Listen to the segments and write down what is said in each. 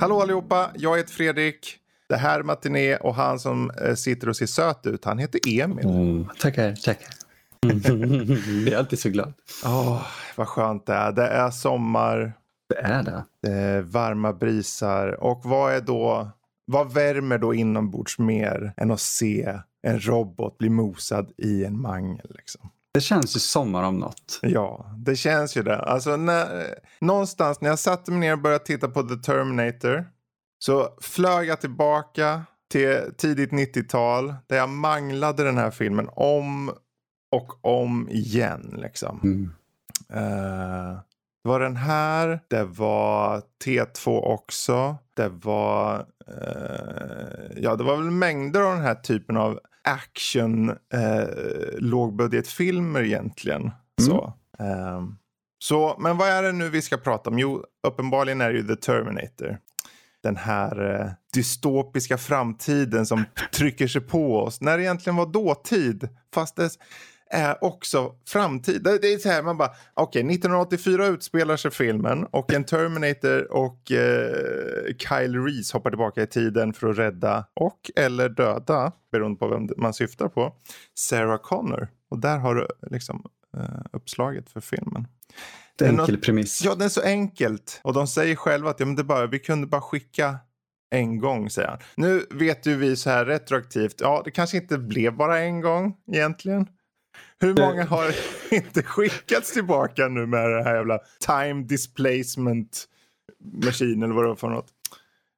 Hallå allihopa, jag heter Fredrik. Det här är Matiné och han som eh, sitter och ser söt ut, han heter Emil. Mm, tackar, tackar. Jag är alltid så glad. Åh, vad skönt det är. Det är sommar, Det är det. det är varma brisar och vad är då, vad värmer då inombords mer än att se en robot bli mosad i en mangel liksom? Det känns ju sommar om något. Ja, det känns ju det. Alltså när, någonstans när jag satte mig ner och började titta på The Terminator så flög jag tillbaka till tidigt 90-tal där jag manglade den här filmen om och om igen. Liksom. Mm. Eh, det var den här, det var T2 också. Det var, eh, ja det var väl mängder av den här typen av action eh, lågbudgetfilmer egentligen. Så. Ehm, så, men vad är det nu vi ska prata om? Jo, uppenbarligen är det ju The Terminator. Den här eh, dystopiska framtiden som trycker sig på oss. När det egentligen var dåtid. Fast det är eh, också framtid. Det, är så här, man bara, okej, 1984 utspelar sig filmen och en Terminator och eh, Kyle Reese hoppar tillbaka i tiden för att rädda och eller döda, beroende på vem man syftar på, Sarah Connor. Och där har du liksom eh, uppslaget för filmen. Enkel något- premiss. Ja, det är så enkelt. Och de säger själva att ja, men det bara, vi kunde bara skicka en gång, säger han. Nu vet ju vi så här retroaktivt, ja, det kanske inte blev bara en gång egentligen. Hur många har inte skickats tillbaka nu med det här jävla time displacement machine eller vad det var för något?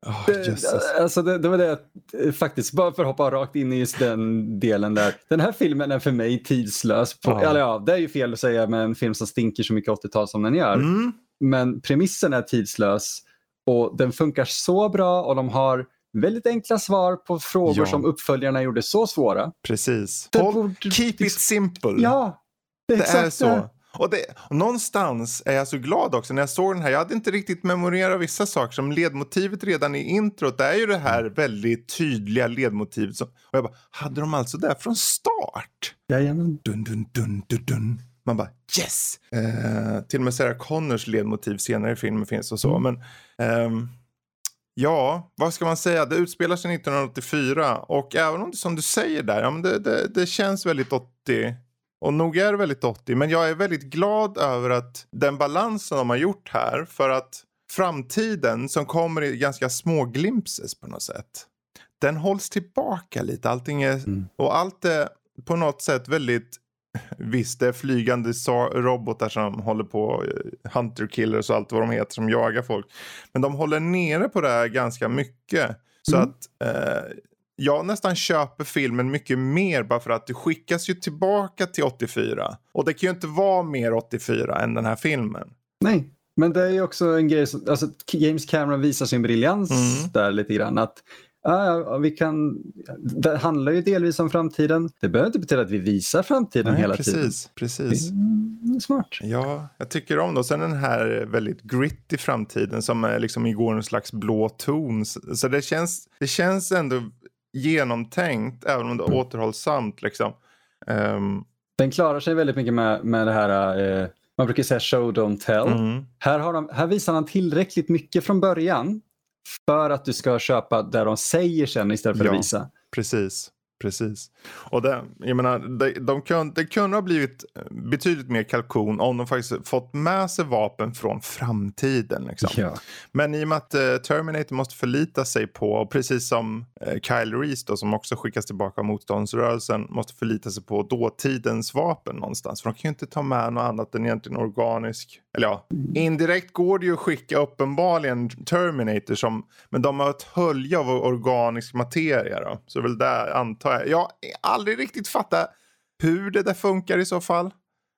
Oh, Jesus. Alltså det, det var det eh, faktiskt, bara för att hoppa rakt in i just den delen där. Den här filmen är för mig tidslös. På, Ja. eller ja, det är ju fel att säga med en film som stinker så mycket 80-tal som den gör. Mm. Men premissen är tidslös och den funkar så bra och de har väldigt enkla svar på frågor Ja. som uppföljarna gjorde så svåra. Precis. Håll, borde- keep it simple. Ja, det är Det är så. Och, det, och någonstans är jag så glad också när jag såg den här. Jag hade inte riktigt memorerat vissa saker som ledmotivet redan i introt. Det är ju det här väldigt tydliga ledmotivet. Som, och jag bara, hade de alltså det från start? Jajamän. Dun, dun, dun, dun, dun. Man bara yes! Eh, till och med Sarah Connors ledmotiv senare i filmen finns och så. Mm. Men ehm, ja, vad ska man säga? Det utspelar sig 1984 och även om det som du säger där, ja, men det, det, det känns väldigt 80. Och nog är det väldigt 80, men jag är väldigt glad över att den balansen de har gjort här för att framtiden som kommer i ganska små glimpses på något sätt. Den hålls tillbaka lite. Allting är, Mm. och allt är på något sätt väldigt Visst, det är flygande robotar som håller på, hunter killers och allt vad de heter som jagar folk. Men de håller nere på det här ganska mycket. Så Mm. att eh, jag nästan köper filmen mycket mer bara för att det skickas ju tillbaka till 84. Och det kan ju inte vara mer 84 än den här filmen. Nej, men det är ju också en grej som, alltså James Cameron visar sin briljans Mm. där lite grann. Att ja, vi kan, det handlar ju delvis om framtiden. Det behöver inte betyda att vi visar framtiden hela precis, tiden. precis. Mm, smart. Ja, jag tycker om det. Och sen den här väldigt gritty framtiden som är liksom igår en slags blå ton. Så det känns, det känns ändå genomtänkt även om det är återhållsamt liksom. Ehm, Den klarar sig väldigt mycket med, med det här, eh, man brukar säga show don't tell. mm, Här, har de, här visar han tillräckligt mycket från början för att du ska köpa det de säger sen istället för Ja. att visa. precis. Precis. Och det, jag menar, de, de kun, det kunde ha blivit betydligt mer kalkon om de faktiskt fått med sig vapen från framtiden. Liksom. Ja. Men i och med att eh, Terminator måste förlita sig på, och precis som eh, Kyle Reese då, som också skickas tillbaka av motståndsrörelsen, måste förlita sig på dåtidens vapen någonstans. För de kan ju inte ta med något annat än egentligen organisk. Eller ja, indirekt går det ju att skicka uppenbarligen Terminator som, men de har ett hölje av organisk materia då. Så det väl där antar jag. Jag har aldrig riktigt fattat hur det där funkar i så fall.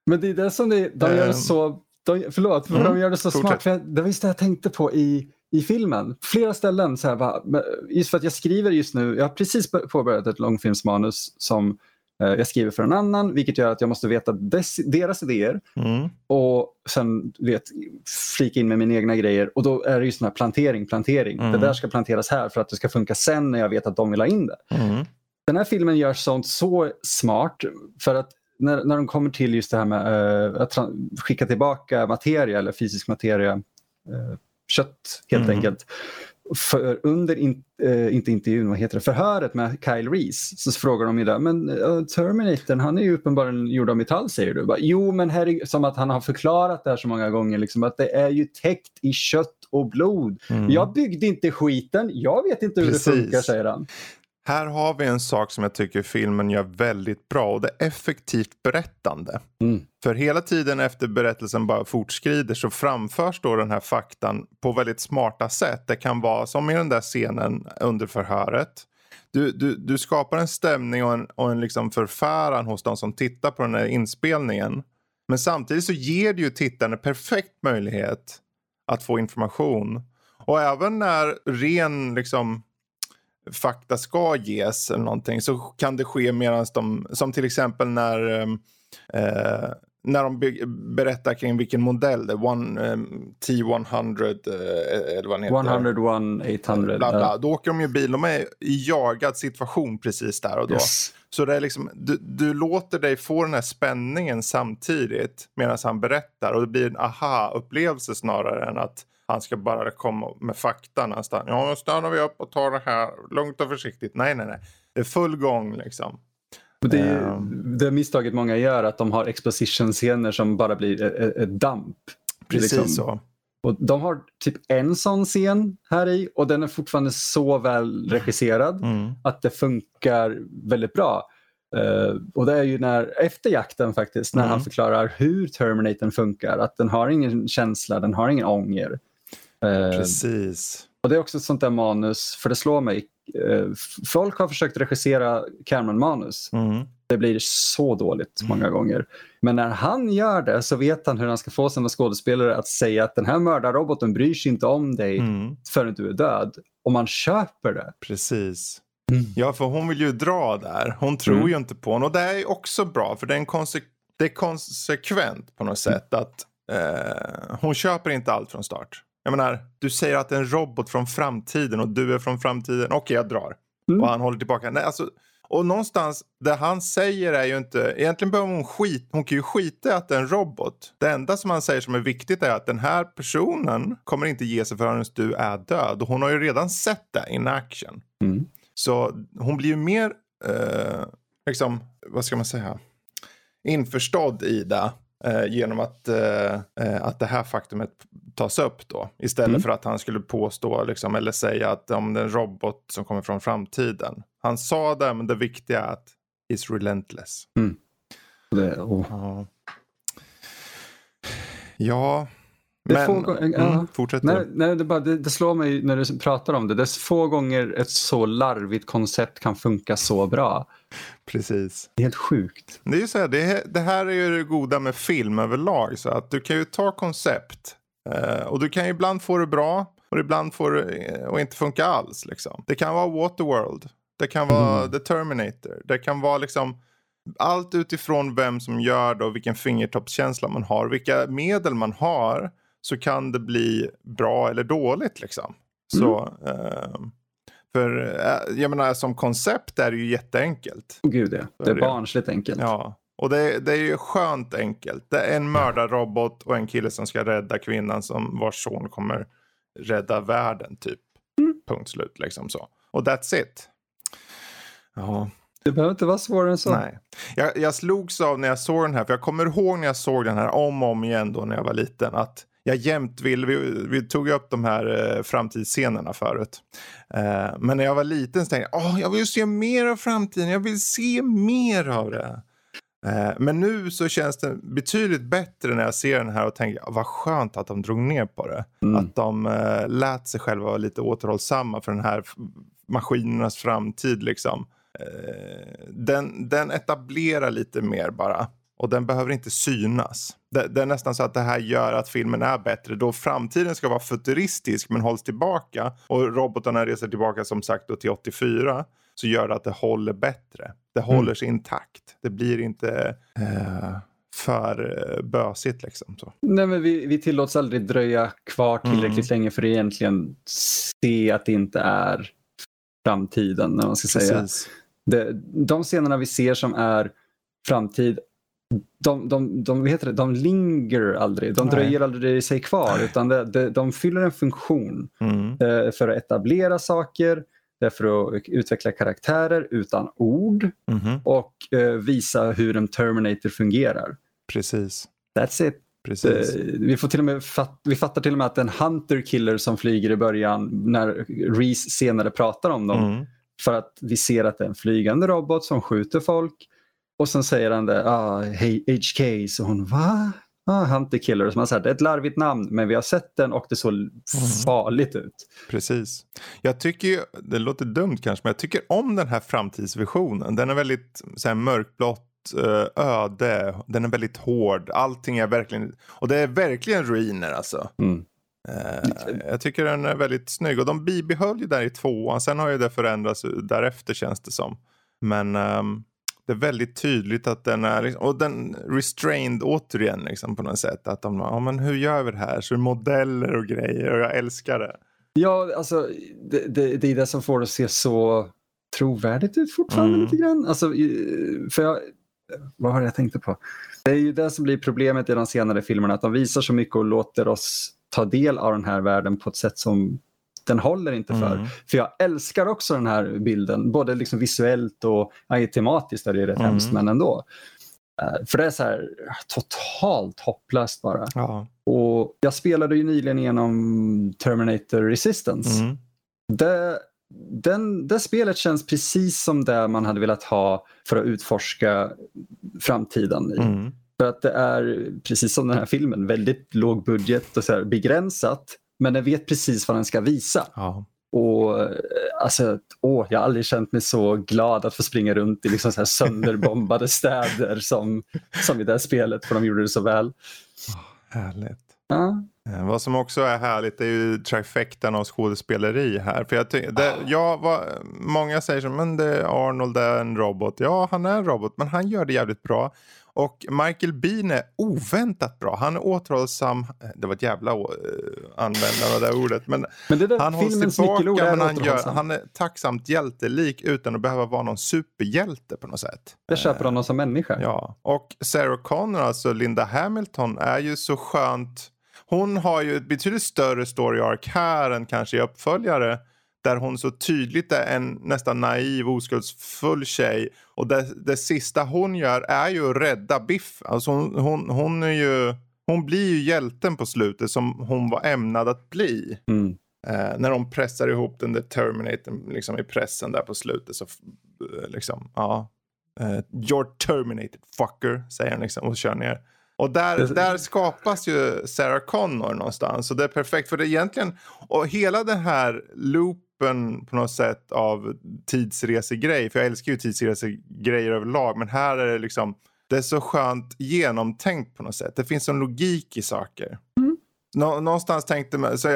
Men det är det som det, de gör det Ehm. så, de, förlåt, för Mm, de gör det så fortsätt. smart. För jag, det var just det jag tänkte på i i filmen. Flera ställen. Så här, va, just för att jag skriver just nu, jag har precis påbörjat ett långfilmsmanus som eh, jag skriver för en annan vilket gör att jag måste veta dess, deras idéer Mm. och sen vet, flika in med mina egna grejer. Och då är det just den här plantering, plantering. Mm. Det där ska planteras här för att det ska funka sen när jag vet att de vill ha in det. Mm. Den här filmen gör sånt så smart för att när, när de kommer till just det här med eh, att skicka tillbaka materia eller fysisk materia, eh, kött helt Mm. enkelt. För under, in, eh, inte intervjun, vad heter det, förhöret med Kyle Reese så frågar de ju där, men uh, Terminatorn han är ju uppenbarligen gjord av metall säger du. Bara, jo men här är, som att han har förklarat det här så många gånger, liksom, att det är ju täckt i kött och blod. Mm. Jag byggde inte skiten, jag vet inte hur Precis. det funkar säger han. Här har vi en sak som jag tycker filmen gör väldigt bra och det är effektivt berättande. Mm. För hela tiden efter berättelsen bara fortskrider så framförs då den här faktan på väldigt smarta sätt. Det kan vara som i den där scenen under förhöret. Du, du, du skapar en stämning och en, och en liksom förfäran hos de som tittar på den här inspelningen. Men samtidigt så ger det ju tittaren en perfekt möjlighet att få information. Och även när ren liksom fakta ska ges eller någonting så kan det ske medan de, som till exempel när ehm, eh, när de be- berättar kring vilken modell det är, One, ehm, T100 eh, eller vad den heter. 101, 800. Bla, bla. ja. Då åker de ju bil, de är i jagad situation precis där och då. Yes. Så det är liksom, du, du låter dig få den här spänningen samtidigt medan han berättar och det blir en aha-upplevelse snarare än att han ska bara komma med fakta någonstans. Ja, nu stannar vi upp och tar det här lugnt och försiktigt. Nej, nej, nej. Det är full gång liksom. Det, är, Ehm. det misstaget många gör att de har exposition-scener som bara blir ett, ett- damp. Precis Liksom. så. Och de har typ en sån scen här i och den är fortfarande så väl regisserad Mm. att det funkar väldigt bra. Eh, och det är ju när, efter jakten faktiskt, när Mm. han förklarar hur Terminatorn funkar. Att den har ingen känsla, den har ingen ånger. Eh, Precis. och det är också ett sånt där manus, för det slår mig. Eh, folk har försökt regissera Cameron-manus. Mm. Det blir så dåligt många gånger. Men när han gör det så vet han hur han ska få sina skådespelare att säga att den här mördarroboten bryr sig inte om dig Mm. förrän du är död. Och man köper det. Precis. Mm. Ja, för hon vill ju dra där. Hon tror Mm. ju inte på honom. Och det är också bra, för det är, en konse- det är konsekvent på något Mm. sätt. att eh, Hon köper inte allt från start. Jag menar, du säger att det är en robot från framtiden och du är från framtiden. Okej, jag drar. Mm. Och han håller tillbaka. Nej, alltså, och någonstans, det han säger är ju inte... Egentligen behöver hon skit. Hon kan ju skita i att det är en robot. Det enda som han säger som är viktigt är att den här personen kommer inte ge sig förrän du är död. Och hon har ju redan sett det in action. Mm. Så hon blir ju mer, eh, liksom, vad ska man säga, införstådd i det. Eh, genom att, eh, eh, att det här faktumet tas upp då. Istället Mm. för att han skulle påstå liksom, eller säga att om det är en robot som kommer från framtiden. Han sa det men det viktiga är att is relentless. Och Det, och, Ja. Ja. Det Men, få gånger- ja. mm, fortsätt nej, nej, det, bara, det, det slår mig när du pratar om det. Det är få gånger ett så larvigt koncept kan funka så bra. Precis. Det är helt sjukt. Det är ju så här, det, det här är ju det goda med film överlag. Så att du kan ju ta koncept eh, och du kan ju ibland få det bra och ibland få det eh, och inte funka alls. Liksom. Det kan vara Waterworld. Det kan vara Mm. The Terminator. Det kan vara liksom allt utifrån vem som gör det och vilken fingertoppskänsla man har. Vilka medel man har så kan det bli bra eller dåligt liksom. Så, eh, för eh, jag menar som koncept är det ju jätteenkelt. Gud, ja. Det är barnsligt enkelt. Ja, och det, det är ju skönt enkelt. Det är en mördarrobot och en kille som ska rädda kvinnan som vars son kommer rädda världen typ. Punkt slut liksom så. Och that's it. Ja, Det behöver inte vara svårare än så. nej. Jag, jag slogs av när jag såg den här, för jag kommer ihåg när jag såg den här om och om igen då när jag var liten. Att jag jämt vill, vi, vi tog ju upp de här eh, framtidsscenerna förut. Eh, men när jag var liten så tänkte jag, åh, jag vill se mer av framtiden, jag vill se mer av det. Eh, men nu så känns det betydligt bättre när jag ser den här och tänker, "Ja, vad skönt att de drog ner på det. Mm. Att de eh, lät sig själva vara lite återhållsamma för den här maskinernas framtid liksom. Eh, den, den etablerar lite mer bara. Och den behöver inte synas. Det, det, är nästan så att det här gör att filmen är bättre. Då framtiden ska vara futuristisk men hålls tillbaka och robotarna reser tillbaka som sagt då till 84 så gör det att det håller bättre. Det mm. håller sig intakt. Det blir inte eh, för bösigt liksom. Så. Nej, men vi, vi tillåts aldrig dröja kvar tillräckligt mm. länge för att egentligen se att det inte är framtiden. När man ska säga. Det, de scenerna vi ser som är framtid de, de, de, heter det, de linger aldrig, de Nej. dröjer aldrig sig kvar utan det, det, de fyller en funktion mm. eh, för att etablera saker, för att utveckla karaktärer utan ord mm. och eh, visa hur en Terminator fungerar. Precis. That's it. Precis. Eh, vi, får till och med fat, vi fattar till och med att en Hunter Killer som flyger i början när Reese senare pratar om dem mm. för att vi ser att det är en flygande robot som skjuter folk och sen säger han det, ah, hey, HK, så hon va? Ah, Hunter Killer, som han säger, det är ett larvigt namn men vi har sett den och det såg mm. farligt ut. Precis. Jag tycker ju, det låter dumt kanske, men jag tycker om den här framtidsvisionen. Den är väldigt så här, mörkblått eh, öde, den är väldigt hård, allting är verkligen, och det är verkligen ruiner alltså. Mm. Uh, jag tycker den är väldigt snygg och de bibehöll ju där i tvåan, sen har ju det förändrats därefter känns det som. Men um, det är väldigt tydligt att den är, och den restrained återigen liksom på något sätt. Att de, ja men hur gör vi det här? Så modeller och grejer och jag älskar det. Ja, alltså det, det, det är det som får det att se så trovärdigt ut fortfarande mm. lite grann. Alltså, för jag, vad det jag tänkte på? Det är ju det som blir problemet i de senare filmerna, att de visar så mycket och låter oss ta del av den här världen på ett sätt som den håller inte för. Mm. För jag älskar också den här bilden, både liksom visuellt och ja, tematiskt är det rätt mm. hemskt men ändå. Uh, för det är så här totalt hopplöst bara. Ja. Och jag spelade ju nyligen igenom Terminator Resistance. Mm. Det, den, det spelet känns precis som det man hade velat ha för att utforska framtiden i. Mm. För att det är, precis som den här filmen, väldigt låg budget och så här, begränsat. Men den vet precis vad den ska visa. Ja. Och eh, alltså, åh, Jag har aldrig känt mig så glad att få springa runt i liksom så här sönderbombade städer som, som i det här spelet, för de gjorde det så väl. Oh, härligt. Ja. Eh, vad som också är härligt är ju trifectan av skådespeleri här. För jag det, ja, vad, många säger som men det är Arnold är en robot. Ja, han är en robot, men han gör det jävligt bra. Och Michael Bean är oväntat bra. Han är återhållsam. Det var ett jävla uh, användande av det ordet. Men, men det han hålls tillbaka men han, gör, han är tacksamt hjältelik utan att behöva vara någon superhjälte på något sätt. Jag köper honom som människa. Ja, och Sarah Connor, alltså Linda Hamilton, är ju så skönt. Hon har ju ett betydligt större story arc här än kanske i uppföljare där hon så tydligt är en nästan naiv, oskuldsfull tjej. Och det, det sista hon gör är ju att rädda Biff. Alltså hon, hon, hon, är ju, hon blir ju hjälten på slutet som hon var ämnad att bli. Mm. Eh, när de pressar ihop den där Terminator liksom, i pressen där på slutet. Så eh, liksom, ja. Eh, You're terminated fucker, säger han liksom och kör ner. Och där, där skapas ju Sarah Connor någonstans. Och det är perfekt för det är egentligen, och hela den här loop öppen på något sätt av tidsresegrej. För jag älskar ju tidsresegrejer överlag. Men här är det liksom, det är så skönt genomtänkt på något sätt. Det finns en logik i saker. Mm. Nå någonstans tänkte man, så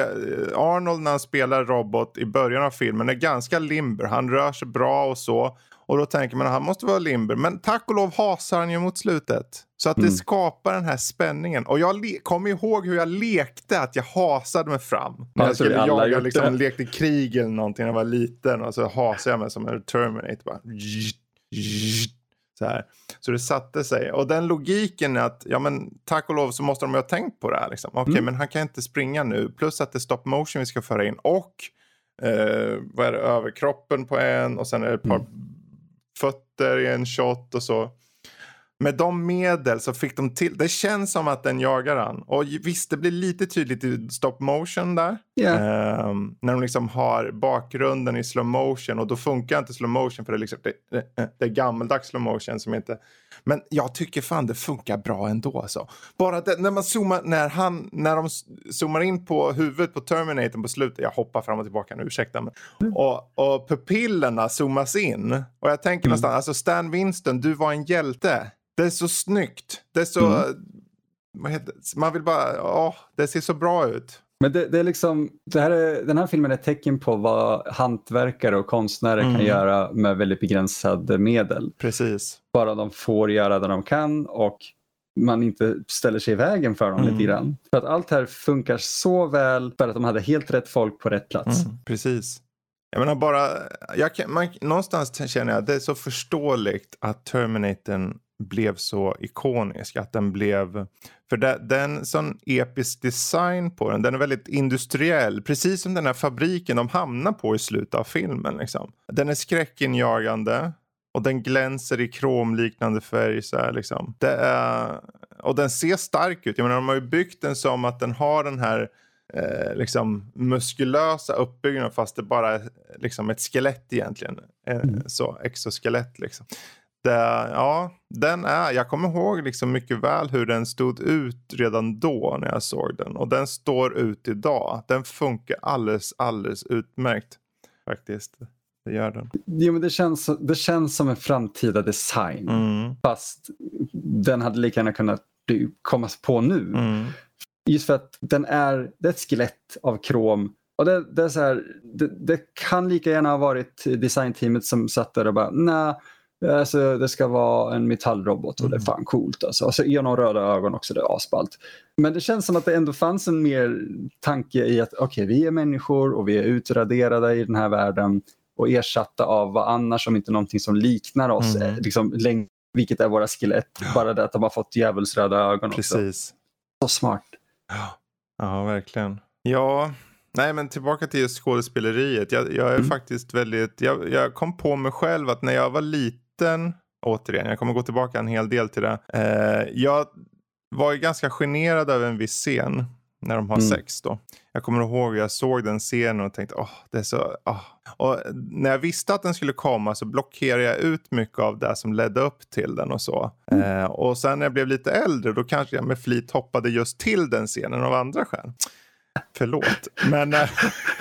Arnold när han spelar robot i början av filmen är ganska limber. Han rör sig bra och så. Och då tänker man att han måste vara limber. Men tack och lov hasar han ju mot slutet. Så att mm. det skapar den här spänningen. Och jag kommer ihåg hur jag lekte att jag hasade mig fram. När jag skulle jaga, liksom, lekte krig eller någonting när jag var liten. Och så hasade jag mig som en Terminator. Bara. Så, här. så det satte sig. Och den logiken är att, ja men tack och lov så måste de ju ha tänkt på det här. Liksom. Okej, okay, mm. men han kan inte springa nu. Plus att det är stop motion vi ska föra in. Och eh, vad är det, överkroppen på en och sen är det ett par mm fötter i en shot och så. Med de medel så fick de till, det känns som att den jagar han. Och visst, det blir lite tydligt i stop motion där. Yeah. Um, när de liksom har bakgrunden i slow motion och då funkar inte slow motion för det är, liksom, det, det, det är gammeldags slow motion som inte... Men jag tycker fan det funkar bra ändå. Alltså. Bara det, när, man zoomar, när, han, när de zoomar in på huvudet på Terminator på slutet. Jag hoppar fram och tillbaka nu, ursäkta. Men, mm. och, och pupillerna zoomas in. Och jag tänker mm. någonstans, alltså Stan Winston, du var en hjälte. Det är så snyggt. Det är så... Mm man vill bara, åh, det ser så bra ut. Men det, det är liksom, det här är, den här filmen är ett tecken på vad hantverkare och konstnärer Mm. kan göra med väldigt begränsade medel. Precis. Bara de får göra det de kan och man inte ställer sig i vägen för dem Mm. lite grann. För att allt här funkar så väl för att de hade helt rätt folk på rätt plats. Mm, precis. Jag menar bara, jag kan, man, någonstans känner jag att det är så förståeligt att Terminatorn blev så ikonisk. Att den blev, för det, den sån episk design på den, den är väldigt industriell. Precis som den här fabriken de hamnar på i slutet av filmen. Liksom. Den är skräckinjagande. Och den glänser i kromliknande färg. Så här, liksom. det är, och den ser stark ut. Jag menar, de har ju byggt den som att den har den här eh, liksom muskulösa uppbyggnaden fast det bara är liksom ett skelett egentligen. Eh, Så, exoskelett liksom. Det, ja, den är, jag kommer ihåg liksom mycket väl hur den stod ut redan då när jag såg den. Och den står ut idag. Den funkar alldeles, alldeles utmärkt faktiskt. Det gör den. Jo, men det, känns, det känns som en framtida design. Mm, Fast den hade lika gärna kunnat komma på nu. mm, Just för att den är, det är ett skelett av krom. Och det, det, är så här, det, det kan lika gärna ha varit designteamet som satt där och bara nej, alltså, det ska vara en metallrobot och det är fan coolt. Alltså. Och så är de röda ögon också, det är asballt. Men det känns som att det ändå fanns en mer tanke i att okej, vi är människor och vi är utraderade i den här världen och ersatta av vad annars om inte någonting som liknar oss, Mm. eh, liksom, vilket är våra skelett. Bara det att de har fått djävulsröda ögon också. precis. Så smart. Ja, ja verkligen. Ja, nej men tillbaka till skådespeleriet. Jag, jag är Mm. faktiskt väldigt, jag, jag kom på mig själv att när jag var liten, återigen, jag kommer gå tillbaka en hel del till det. Eh, jag var ju ganska generad över en viss scen när de har Mm. sex då. Jag kommer ihåg jag såg den scenen och tänkte åh, det är så, åh. Och när jag visste att den skulle komma så blockerade jag ut mycket av det som ledde upp till den och så. Eh, och sen när jag blev lite äldre då kanske jag med flit hoppade just till den scenen av andra skäl. Förlåt. Men,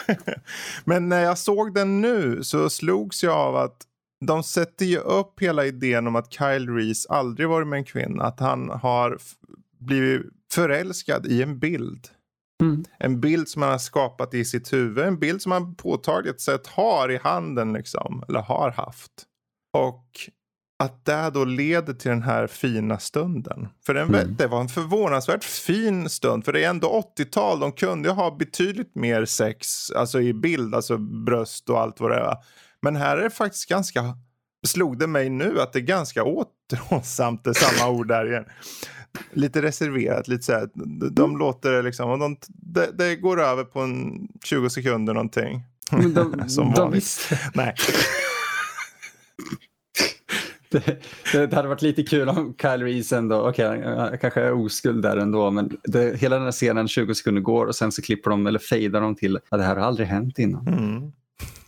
men när jag såg den nu så slogs jag av att de sätter ju upp hela idén om att Kyle Reese aldrig varit med en kvinna. Att han har blivit förälskad i en bild. Mm. En bild som han har skapat i sitt huvud. En bild som han påtagligt sett har i handen liksom. Eller har haft. Och att det då leder till den här fina stunden. För den, Mm. det var en förvånansvärt fin stund. För det är ändå 80-tal. De kunde ju ha betydligt mer sex. Alltså i bild. Alltså bröst och allt vad det är. Men här är det faktiskt ganska. Slog det mig nu att det är ganska återhållsamt. Det samma ord där igen. Lite reserverat. Lite så här, de, de låter det liksom. De, det, det går över på en 20 sekunder någonting. Men de, Som de vanligt. visste, Nej. det, det hade varit lite kul om Kyle Reese ändå, okej han kanske är oskuld där ändå, men det, hela den här scenen 20 sekunder går och sen så klipper de eller fejdar de till att det här har aldrig hänt innan. Mm.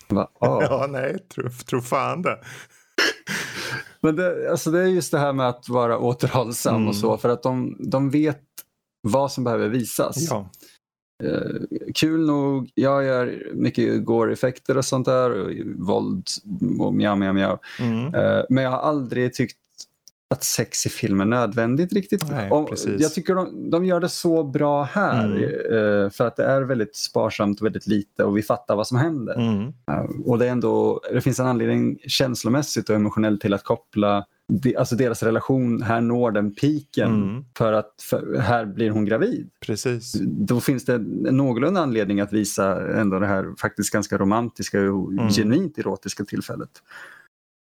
Bara, "Åh." Ja, nej. Tro, tro fan det. Men det, alltså det är just det här med att vara återhållsam Mm. och så, för att de, de vet vad som behöver visas. Ja. Eh, kul nog, jag gör mycket gore-effekter och sånt där, och våld och mjau, mjau, mjau. Mm. Eh, men jag har aldrig tyckt att sex i film är nödvändigt riktigt. Nej, och jag tycker de, de gör det så bra här. Mm. eh, för att det är väldigt sparsamt och väldigt lite och vi fattar vad som händer. Mm. Eh, och det, är ändå, det finns en anledning känslomässigt och emotionellt till att koppla alltså deras relation, här når den piken Mm. för att för, här blir hon gravid. Precis. Då finns det någorlunda anledning att visa ändå det här faktiskt ganska romantiska och Mm. genuint erotiska tillfället.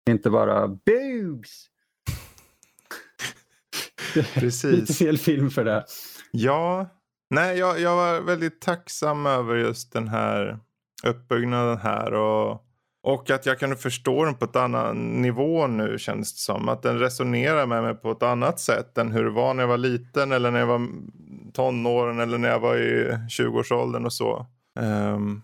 Inte bara boobs! Lite Precis. fel film för det. Ja. Nej, jag, jag var väldigt tacksam över just den här uppbyggnaden här. Och, och att jag kunde förstå den på ett annat nivå nu känns det som. Att den resonerar med mig på ett annat sätt än hur det var när jag var liten eller när jag var tonåren eller när jag var i 20-årsåldern och så. Ehm,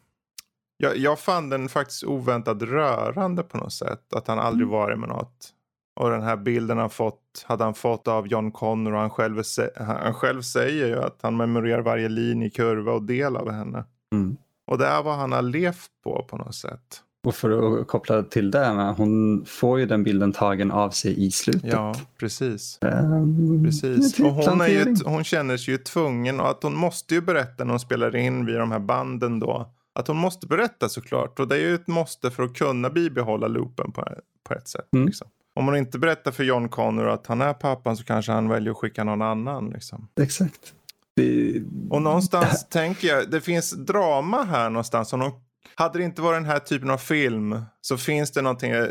jag, jag fann den faktiskt oväntat rörande på något sätt. Att han aldrig varit med något. Och den här bilden han fått, hade han fått av John Connor och han själv, han själv säger ju att han memorerar varje linje, kurva och del av henne. Mm. Och det är vad han har levt på på något sätt. Och för att koppla till det, med, hon får ju den bilden tagen av sig i slutet. Ja, precis. Um, precis. Och hon, är ju, hon känner sig ju tvungen och att hon måste ju berätta när hon spelar in vid de här banden då. Att hon måste berätta såklart. Och det är ju ett måste för att kunna bibehålla loopen på, på ett sätt. Mm. Liksom. Om hon inte berättar för John Connor att han är pappan så kanske han väljer att skicka någon annan. Liksom. Exakt. Det... Och någonstans tänker jag, det finns drama här någonstans. Om de hade det inte varit den här typen av film så finns det någonting. Eh,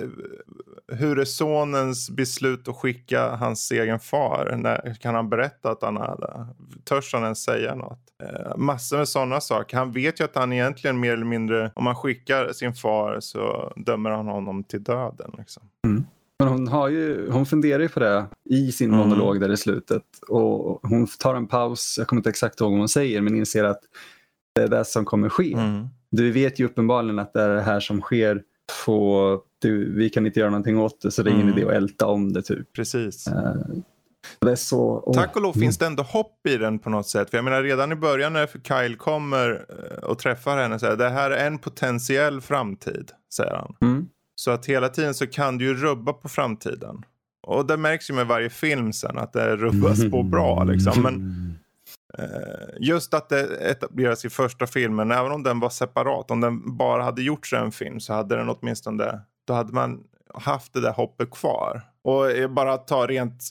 hur är sonens beslut att skicka hans egen far? När, kan han berätta att han hade? Törs han ens säga något? Eh, massor med sådana saker. Han vet ju att han egentligen mer eller mindre, om man skickar sin far så dömer han honom till döden. Liksom. Mm. Men hon, har ju, hon funderar ju på det i sin mm. monolog där i slutet. Och hon tar en paus, jag kommer inte exakt ihåg vad hon säger, men inser att det är det som kommer ske. Mm. Du vet ju uppenbarligen att det är det här som sker. På, du, vi kan inte göra någonting åt det så det är ingen mm. idé att älta om det. Typ. Precis. Uh, så, oh. Tack och lov finns det ändå hopp i den på något sätt. För jag menar redan i början när Kyle kommer eh, och träffar henne så det här är en potentiell framtid. Säger han. Mm. Så att hela tiden så kan du ju rubba på framtiden. Och det märks ju med varje film sen att det rubbas på bra liksom. Men Eh, just att det etableras i första filmen, även om den var separat, om den bara hade gjorts en film så hade den åtminstone, då hade man haft det där hoppet kvar. Och bara ta rent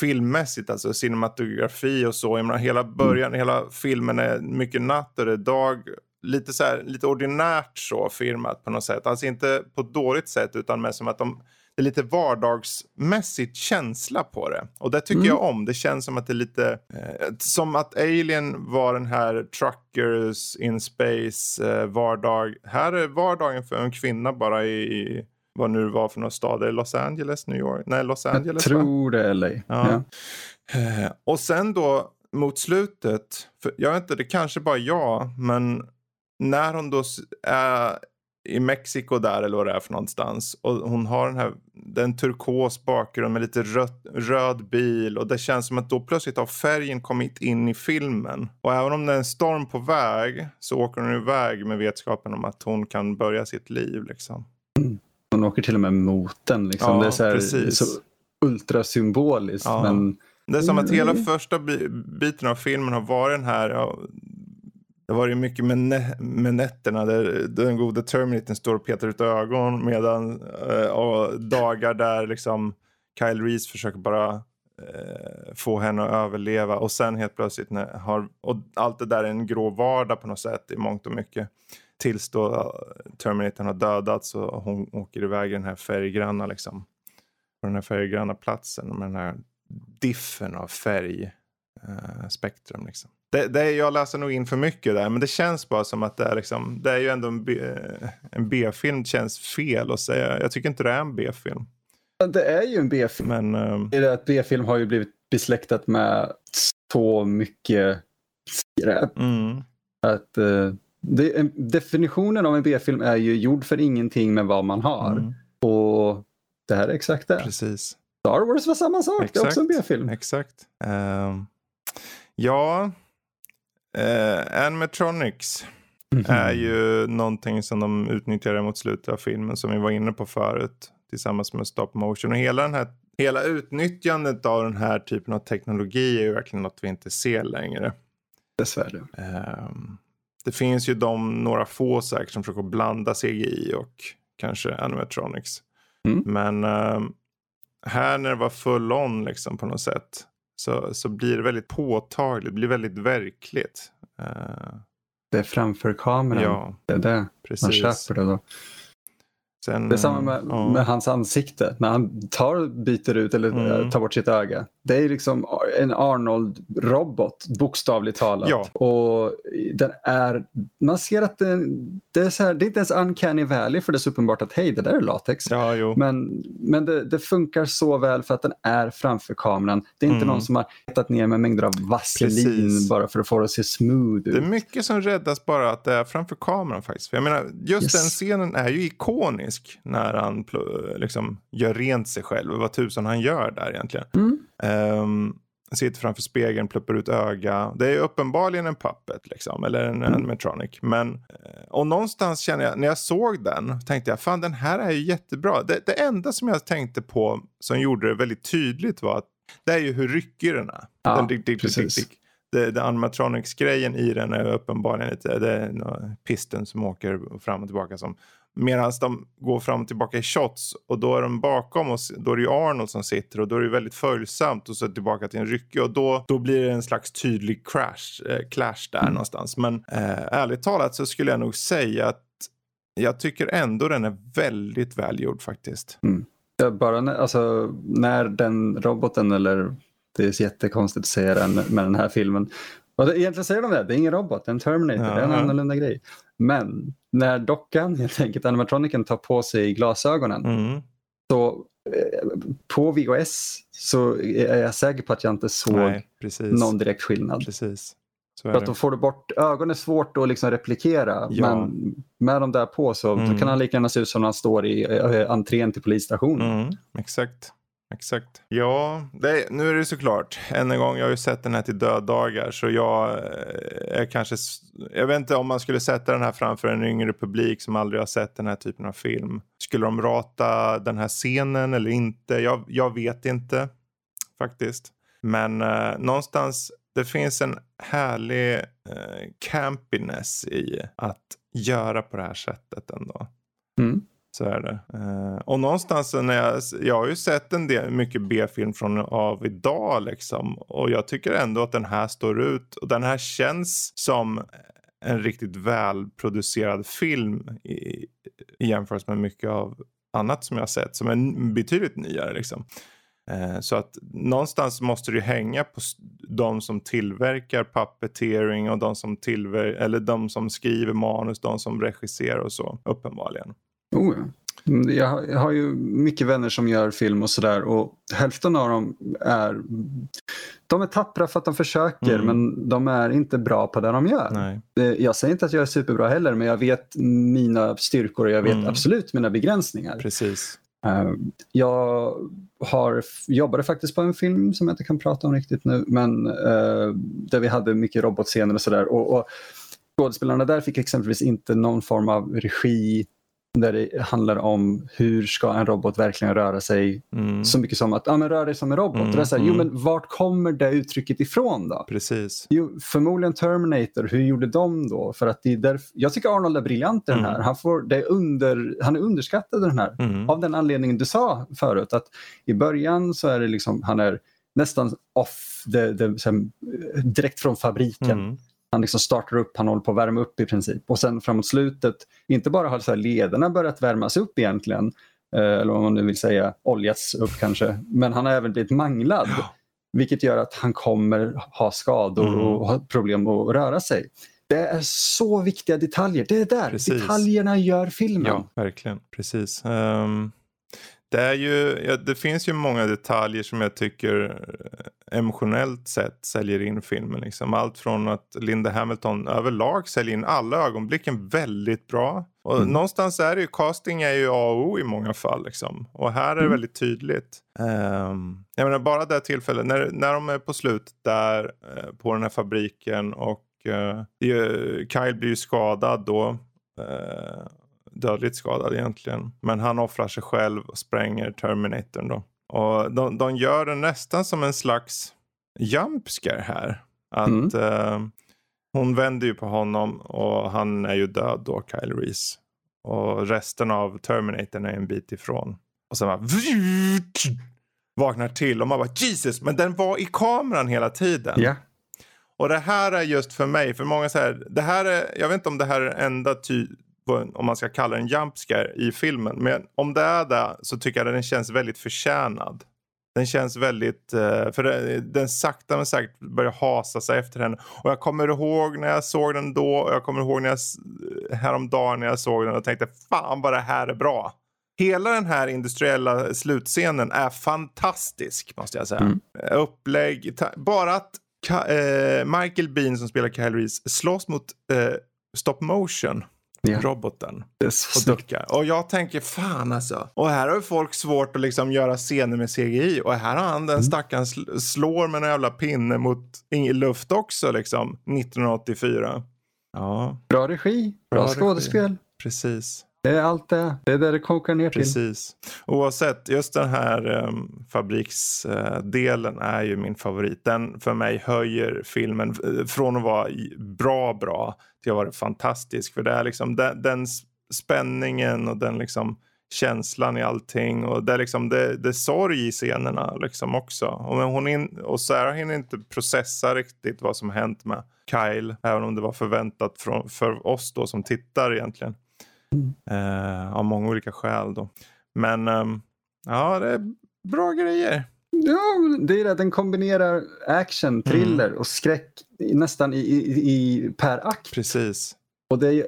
filmmässigt, alltså cinematografi och så. Jag menar, hela början, mm. hela filmen är mycket natt och det är dag. Lite, så här, lite ordinärt så filmat på något sätt. Alltså inte på ett dåligt sätt utan mer som att de det är lite vardagsmässigt känsla på det. Och det tycker mm. jag om. Det känns som att det är lite eh, som att Alien var den här truckers in space eh, vardag. Här är vardagen för en kvinna bara i, vad nu var för någon stad. Är Los Angeles, New York? Nej, Los Angeles. Jag tror det är LA. Ja. ja. Eh, och sen då mot slutet, jag vet inte, det kanske bara jag, men när hon då är i Mexiko där eller vad det är för någonstans. Och hon har den här, den turkos bakgrund med lite röd, röd bil och det känns som att då plötsligt har färgen kommit in i filmen. Och även om det är en storm på väg så åker hon iväg med vetskapen om att hon kan börja sitt liv liksom. Mm. Hon åker till och med mot den liksom. Ja, det är så, här, så ultrasymboliskt. Ja. Men... Det är som att hela mm. första biten av filmen har varit den här ja, det var ju mycket med, nä med nätterna där den gode Terminatorn står och petar ut ögon medan eh, och dagar där liksom Kyle Reese försöker bara eh, få henne att överleva och sen helt plötsligt när, har, och allt det där är en grå vardag på något sätt i mångt och mycket tills då eh, Terminatorn har dödats och hon åker iväg i den här färggranna liksom på den här färggranna platsen med den här diffen av färgspektrum eh, uh, liksom. Det, det, jag läser nog in för mycket där, men det känns bara som att det är, liksom, det är ju ändå en, B, en B-film. känns fel att säga. Jag tycker inte det är en B-film. Det är ju en B-film. Men, det är att B-film har ju blivit besläktat med så mycket skräp. Mm. Att, uh, det, definitionen av en B-film är ju gjord för ingenting med vad man har. Mm. Och det här är exakt det. Precis. Star Wars var samma sak, exakt. det är också en B-film. Exakt. Um, ja, Eh, Animatronics mm -hmm. är ju någonting som de utnyttjade mot slutet av filmen som vi var inne på förut tillsammans med stop motion. Och hela, den här, hela utnyttjandet av den här typen av teknologi är ju verkligen något vi inte ser längre. Dessvärre. Eh, det finns ju de, några få säkert som försöker blanda CGI och kanske animatronics. Mm. Men eh, här när det var full on liksom på något sätt så, så blir det väldigt påtagligt, blir väldigt verkligt. Uh, det är framför kameran. Ja, det är det. Precis. Man köper det då. Sen, det är samma med, ja. med, hans ansikte. När han tar, byter ut eller mm. tar bort sitt öga. Det är liksom en Arnold-robot, bokstavligt talat. Ja. Och den är, man ser att den, det, är så här, det är inte ens uncanny valley för det är så uppenbart att hej, det där är latex. Ja, men men det, det, funkar så väl för att den är framför kameran. Det är inte mm. någon som har hittat ner med mängder av vaselin Precis. bara för att få det att se smooth ut. Det är mycket som räddas bara att det är framför kameran faktiskt. För jag menar, just yes. den scenen är ju ikonisk när han liksom gör rent sig själv. Vad tusan han gör där egentligen. Mm. Um, sitter framför spegeln, pluppar ut öga. Det är uppenbarligen en puppet liksom, eller en Mm. animatronic. Men, eh, och någonstans känner jag, när jag såg den, tänkte jag fan den här är ju jättebra. Det, det enda som jag tänkte på som gjorde det väldigt tydligt var att det är ju hur ryckig den är. Ja, den, dick, dick, precis. dick, dick. Det, det animatronics-grejen i den är uppenbarligen lite, det är pisten som åker fram och tillbaka som Medan de går fram och tillbaka i shots och då är de bakom och då är det ju Arnold som sitter och då är det väldigt följsamt och så tillbaka till en ryckig och då, då blir det en slags tydlig crash, eh, clash där Mm. någonstans. Men eh, ärligt talat så skulle jag nog säga att jag tycker ändå den är väldigt välgjord faktiskt. Ja, Bara när, alltså, när den roboten, eller det är jättekonstigt att säga den med den här filmen. Och det, egentligen säger de det, det är ingen robot, det är en Terminator, det är en Ja. annorlunda grej. Men när dockan, helt enkelt animatroniken, tar på sig glasögonen Mm. så eh, på VHS så är jag säker på att jag inte såg Nej, någon direkt skillnad. Precis. För att då får du bort, ögonen är svårt att liksom replikera Ja. men med de där på så Mm. kan han lika gärna se ut som när han står i äh, entrén till polisstationen. Mm, exakt. Exakt. Ja, det, nu är det såklart. Än en gång, jag har ju sett den här till döddagar. Så jag eh, är kanske... Jag vet inte om man skulle sätta den här framför en yngre publik som aldrig har sett den här typen av film. Skulle de rata den här scenen eller inte? Jag, jag vet inte faktiskt. Men eh, någonstans, det finns en härlig eh, campiness i att göra på det här sättet ändå. Mm. Så är det. Eh, och någonstans när jag, jag har ju sett en del, mycket B-film från av idag liksom. Och jag tycker ändå att den här står ut. Och den här känns som en riktigt välproducerad film i, i jämförelse med mycket av annat som jag har sett. Som är betydligt nyare liksom. Eh, Så att någonstans måste det ju hänga på de som tillverkar puppeteering och de som, tillver- eller de som skriver manus, de som regisserar och så, uppenbarligen. Oh, ja. Mm, jag, har, ju mycket vänner som gör film och sådär och hälften av dem är de är tappra för att de försöker Mm. men de är inte bra på det de gör. Nej. Jag säger inte att jag är superbra heller men jag vet mina styrkor och jag vet Mm. absolut mina begränsningar. Precis. Eh, Jag har, jobbade faktiskt på en film som jag inte kan prata om riktigt nu men eh, där vi hade mycket robotscener och sådär. Och, och skådespelarna där fick exempelvis inte någon form av regi där det handlar om hur ska en robot verkligen röra sig Mm. så mycket som att ja, men rör dig som en robot. Mm, det är så här, Jo mm. men vart kommer det uttrycket ifrån då? Precis. Jo, förmodligen Terminator, hur gjorde de då? För att det är därf- jag tycker Arnold är briljant i den här. Mm. Han, får, det är under, han är underskattad i den här. Mm. Av den anledningen du sa förut, att i början så är det liksom, han är nästan off, det, sen, direkt från fabriken. Han liksom startar upp, han håller på att värma upp i princip. Och sen framåt slutet, inte bara har så lederna börjat värmas upp egentligen, eh, eller om man nu vill säga oljats upp kanske, men han har även blivit manglad. Vilket gör att han kommer ha skador Mm. och ha problem att röra sig. Det är så viktiga detaljer. Det är där, Precis. detaljerna gör filmen. Ja, verkligen. Precis. Ehm, det, är ju, ja, det finns ju många detaljer som jag tycker eh, emotionellt sett säljer in filmen. Liksom. Allt från att Linda Hamilton överlag säljer in alla ögonblicken väldigt bra. Och Mm. någonstans är det ju, casting är ju A och O i många fall. Liksom. Och här är det Mm. väldigt tydligt. Um, jag menar bara det här tillfället, när, när de är på slutet där eh, på den här fabriken och eh, Kyle blir ju skadad då. eh, dödligt skadad egentligen. Men han offrar sig själv och spränger Terminatorn då. Och de, de gör det nästan som en slags jumpscare här. Att Mm. eh, hon vänder ju på honom och han är ju död då, Kyle Reese. Och resten av Terminatorn är en bit ifrån. Och sen bara vaknar till och man bara Jesus, men den var i kameran hela tiden. Ja. Och det här är just för mig, för många så här, det här är, jag vet inte om det här är enda ty, om man ska kalla det en jumpscare i filmen. Men om det är det så tycker jag att den känns väldigt förtjänad. Den känns väldigt, eh, för den sakta men säkert börjar hasa sig efter henne. Och jag kommer ihåg när jag såg den då och jag kommer ihåg när jag, s- häromdagen när jag såg den och tänkte fan vad det här är bra. Hela den här industriella slutscenen är fantastisk måste jag säga. Mm. Upplägg, bara att Ka- eh, Michael Bean som spelar Kyle Reese slåss mot eh, stop motion Ja. roboten. Och duckar. Och jag tänker fan alltså. Och här har ju folk svårt att liksom göra scener med CGI. Och här har han Mm. den stackaren sl- slår med en jävla pinne mot ingen luft också liksom. 1984. Ja, Bra regi, bra, Bra regi. skådespel. precis. Det är allt det. Det är det det kokar ner till. Precis. Oavsett, just den här um, fabriksdelen eh, är ju min favorit. Den för mig höjer filmen eh, från att vara bra, bra till att vara fantastisk. För det är liksom den, den spänningen och den liksom känslan i allting. Och det är liksom det, det är sorg i scenerna liksom också. Och, hon in, och Sarah hinner inte processa riktigt vad som hänt med Kyle. Även om det var förväntat från, för oss då som tittar egentligen. Eh, av många olika skäl då. Men ehm, ja, det är bra grejer. Ja, det är det. Den kombinerar action, thriller och skräck nästan i, i, i per akt. Precis. Och det är,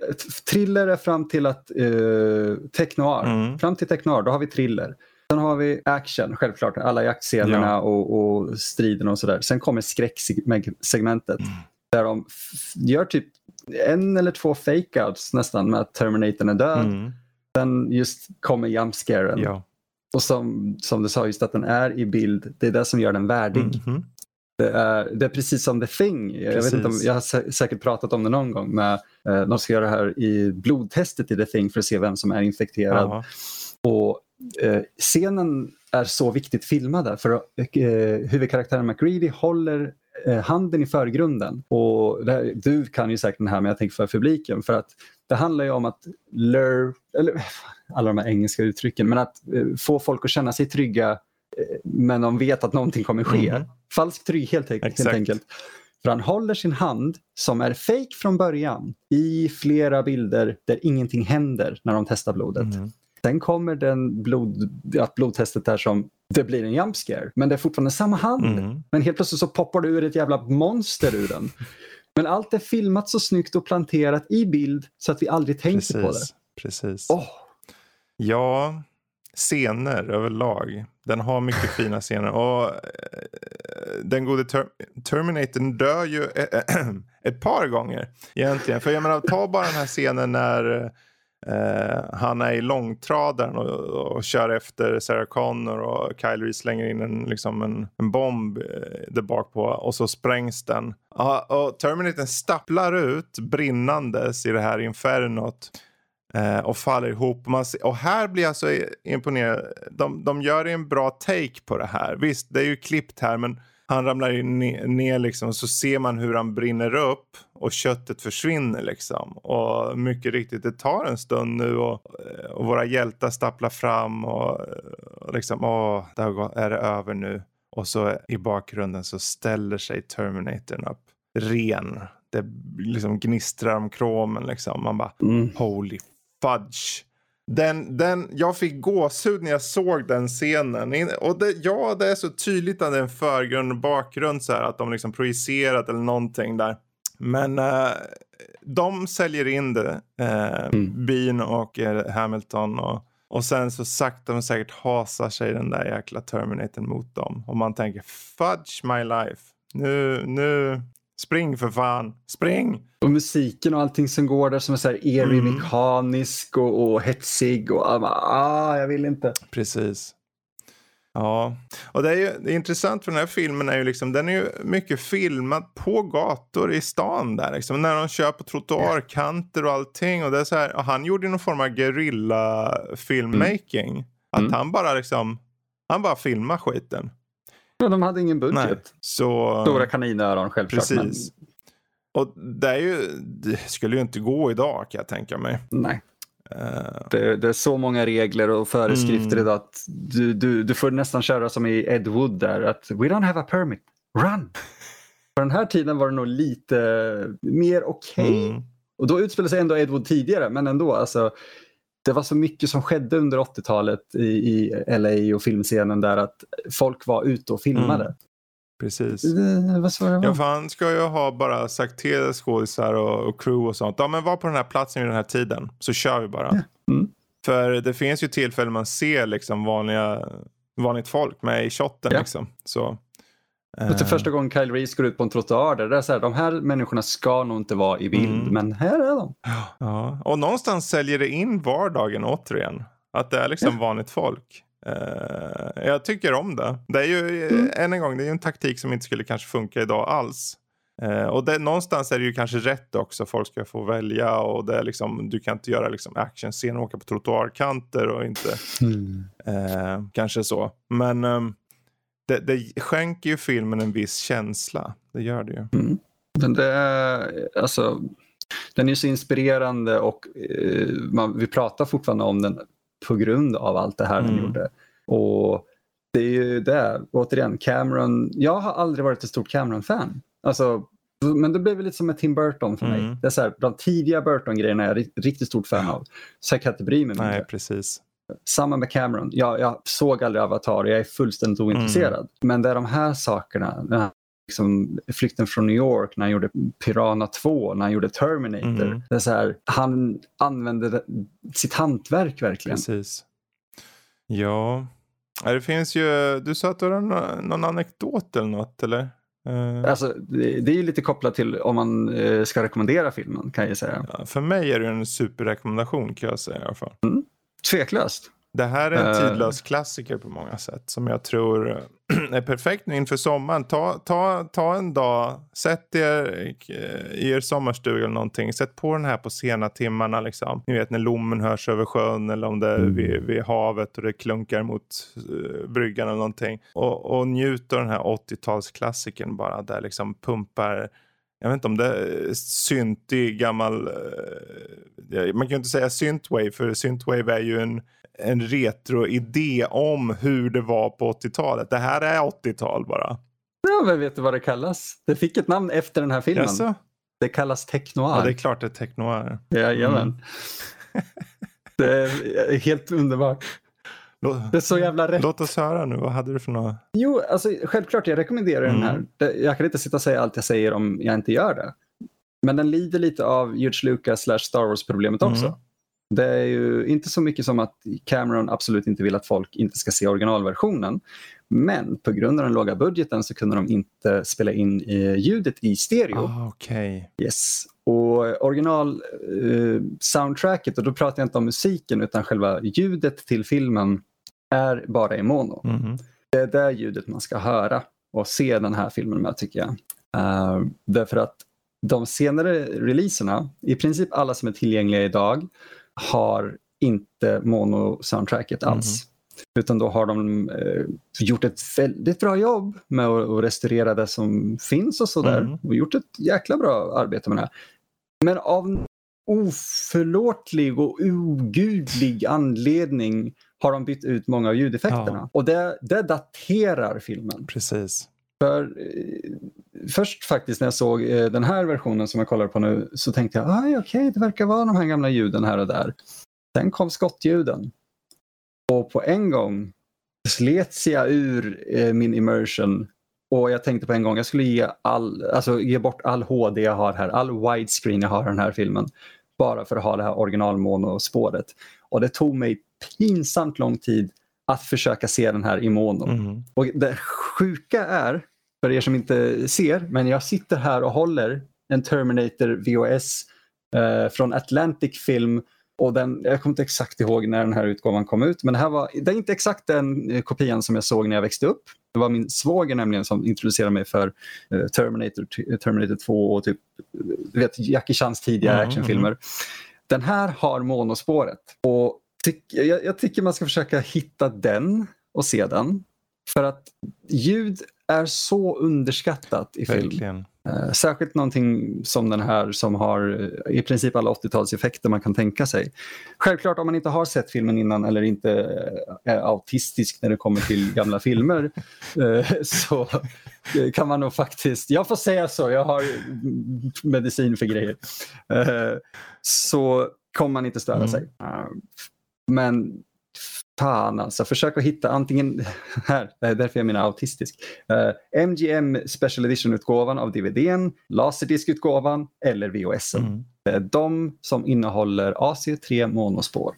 thriller är fram till att uh, technoir. Mm. Fram till technoir, då har vi thriller. Sen har vi action, självklart. Alla jaktscenerna Ja. och, och striden och sådär. Sen kommer skräcksegmentet. Mm. Där de gör typ en eller två fake-outs nästan med att Terminatorn är död. Mm. Sen just kommer jumpscaren. Ja. Och som, som du sa, just att den är i bild. Det är det som gör den värdig. Mhm. Det är, det är precis som The Thing. Jag, vet inte om, jag har sä- säkert pratat om det någon gång. Men, eh, de ska göra det här i blodtestet i The Thing för att se vem som är infekterad. Ja. Och, eh, scenen är så viktigt filmad där, för eh, huvudkaraktären McReady håller handen i förgrunden. Och här, du kan ju säkert den här men jag tänker för publiken. För att det handlar ju om att lure, eller alla de här engelska uttrycken, men att eh, få folk att känna sig trygga eh, men de vet att någonting kommer ske. Mhm. Falsk trygghet helt, helt enkelt. För han håller sin hand, som är fake från början, i flera bilder där ingenting händer när de testar blodet. Mhm. Sen kommer den blod, att blodtestet där som det blir en jump scare. Men det är fortfarande samma hand. Mm. Men helt plötsligt så poppar det ur ett jävla monster ur den. Men allt är filmat så snyggt och planterat i bild så att vi aldrig tänker på det. Precis. Precis. Åh, Ja, scener överlag. Den har mycket fina scener. Och eh, den gode ter Terminatorn dör ju ett par gånger egentligen. För jag menar, ta bara den här scenen när Eh, han är i långtradaren och, och kör efter Sarah Connor och Kyle Reese slänger in en, liksom en, en bomb eh, där bak på och så sprängs den. Uh, och Terminatorn stapplar ut brinnandes i det här infernot. Eh, och faller ihop. Man ser, och här blir jag alltså så imponerad. De, de gör en bra take på det här. Visst, det är ju klippt här men han ramlar ner, ner liksom och så ser man hur han brinner upp och köttet försvinner liksom. Och mycket riktigt, det tar en stund nu och, och våra hjältar stapplar fram och, och liksom, åh, där är det över nu. Och så i bakgrunden så ställer sig Terminatorn upp. Ren. Det liksom gnistrar om kromen liksom. Man bara, mm. Holy fudge. Den, den, jag fick gåshud när jag såg den scenen. Och det, ja, det är så tydligt att det är en förgrund och bakgrund så här, att de liksom projicerat eller någonting där. Men eh, de säljer in det, eh, Mm. Bean och eh, Hamilton. Och, och sen så sakta men säkert hasar sig den där jäkla Terminatorn mot dem. Och man tänker fudge my life. Nu, nu, spring för fan, spring! Och musiken och allting som går där som är så här eerie, Mm. mekanisk och, och hetsig. Och, ah, jag vill inte. Precis. Ja, och det är ju det är intressant för den här filmen är ju liksom, den är ju mycket filmad på gator i stan där liksom. När de kör på trottoarkanter och allting. Och det är så här, och han gjorde ju någon form av guerrilla filmmaking. Att Mm. han bara liksom, han bara filmar skiten. Ja, de hade ingen budget. Nej. Så, Stora kaninöron självklart. precis. Och det är ju, det skulle ju inte gå idag kan jag tänka mig. Men, nej. Eh, Det, det är så många regler och föreskrifter Mm. att du, du, du får nästan köra som i Ed Wood där. Att we don't have a permit, run! På den här tiden var det nog lite mer okej. mm, Och då utspelade sig ändå Ed Wood tidigare, men ändå. Alltså, det var så mycket som skedde under 80-talet i, i LA och filmscenen där att folk var ute och filmade. Mm. Precis. Det, vad sa jag? Ja, för han ska ju ha bara sagt till skådisar och, och crew och sånt. Ja, men var på den här platsen vid den här tiden. Så kör vi bara. Mm. För det finns ju tillfällen man ser liksom vanliga, vanligt folk med i shotten Ja. liksom. Så Och till första gången Kyle Reese går ut på en trottoar där det är så här, de här människorna ska nog inte vara i bild, Mm. men här är de. Ja, och någonstans säljer det in vardagen återigen. Att det är liksom vanligt folk. Eh, jag tycker om det. Det är ju, eh, Mm. än en gång, det är ju en taktik som inte skulle kanske funka idag alls. Eh, och det, någonstans är det ju kanske rätt också. Folk ska få välja och det är liksom, du kan inte göra liksom actionscener och åka på trottoarkanter och inte eh, kanske så. Men ehm, det, det skänker ju filmen en viss känsla. Det gör det ju. Men det är, alltså, den är så inspirerande och eh, man, vi pratar fortfarande om den på grund av allt det här Mm. gjorde. Och det är ju det, återigen, Cameron, jag har aldrig varit ett stort Cameron-fan. Alltså, men det blev lite som med Tim Burton för mig. Mm. Det är så här, de tidiga Burton-grejerna är jag ri- riktigt stort fan av. Så jag kan inte bry mig mindre. Nej, precis. Samma med Cameron. Jag, jag såg aldrig Avatar och jag är fullständigt ointresserad. Mm. Men det är de här sakerna, den liksom, flykten från New York, när han gjorde Piranha 2, när han gjorde Terminator. Mm. Det är så här, han använde sitt hantverk verkligen. Precis. Ja. Ja, Det finns ju, du sa att du har någon, anekdot eller något eller? Eh, Alltså, det, är ju lite kopplat till om man eh, ska rekommendera filmen kan jag säga. ja, för mig är det en superrekommendation kan jag säga i alla fall. Tveklöst. Det här är en Eh. tidlös klassiker på många sätt som jag tror är perfekt nu inför sommaren. Ta, ta, ta en dag, sätt er i er sommarstuga eller någonting. Sätt på den här på sena timmarna liksom. Ni vet när lommen hörs över sjön eller om det är Mm. vid, vid havet och det klunkar mot uh, bryggan eller någonting. Och, och njut av den här 80-talsklassikern bara där liksom pumpar jag vet inte om det är syntig gammal, eh, man kan ju inte säga synthwave för synthwave är ju en, en retro-idé om hur det var på 80-talet. Det här är 80-tal bara. Ja, men vet du vad det kallas? Det fick ett namn efter den här filmen. Jaså? Det kallas technoir. Ja, det är klart det är technoir. Jajamän. Mm. det är helt underbart. Det är så jävla rätt. Låt oss höra nu, vad hade du för något? Jo, alltså, självklart jag rekommenderar den här. Mm. Jag kan inte sitta och säga allt jag säger om jag inte gör det. Men den lider lite av George Lucas slash Star Wars-problemet också. Mm. Det är ju inte så mycket som att Cameron absolut inte vill att folk inte ska se originalversionen. Men på grund av den låga budgeten så kunde de inte spela in eh, ljudet i stereo. Ah, Okej. Yes. Och original eh, soundtracket, och då pratar jag inte om musiken utan själva ljudet till filmen är bara i mono. Mhm. Det är det ljudet man ska höra och se den här filmen med tycker jag. Uh, därför att de senare releaserna, i princip alla som är tillgängliga idag, har inte mono-soundtracket alls. Utan då har de eh, gjort ett väldigt bra jobb med att, att restaurera det som finns och sådär. Mm. Och gjort ett jäkla bra arbete med det. här. Men av oförlåtlig och ogudlig anledning har de bytt ut många av ljudeffekterna. Ja. Och det, det daterar filmen. Precis. För, eh, först faktiskt när jag såg eh, den här versionen som jag kollar på nu så tänkte jag ah, okej, det verkar vara de här gamla ljuden här och där. Sen kom skottljuden. Och på en gång slets jag ur eh, min immersion och jag tänkte på en gång jag skulle ge, all, alltså, ge bort all HD jag har här, all widescreen jag har i den här filmen bara för att ha det här originalmono-spåret. Och det tog mig pinsamt lång tid att försöka se den här i mono. Mhm. Och det sjuka är, för er som inte ser, men jag sitter här och håller en Terminator VHS eh, från Atlantic Film och den, jag kommer inte exakt ihåg när den här utgåvan kom ut, men det, här var, det är inte exakt den eh, kopian som jag såg när jag växte upp. Det var min svåger nämligen som introducerade mig för eh, Terminator, Terminator 2 och typ, du vet, Jackie Chans tidiga Mm, actionfilmer. Den här har monospåret och tyck, jag, jag tycker man ska försöka hitta den och se den. För att ljud är så underskattat i film. Verkligen. Eh, särskilt någonting som den här som har eh, i princip alla 80-talseffekter man kan tänka sig. Självklart om man inte har sett filmen innan eller inte eh, är autistisk när det kommer till gamla filmer så kan man nog faktiskt, jag får säga så, jag har medicin för grejer. Så kommer man inte störa Mm. sig. Men fan alltså, försök att hitta antingen, här, det är därför jag menar autistisk. Eh, MGM Special Edition-utgåvan av DVDn, Laserdisc-utgåvan eller VHSen. Mm. De som innehåller AC3 monospår.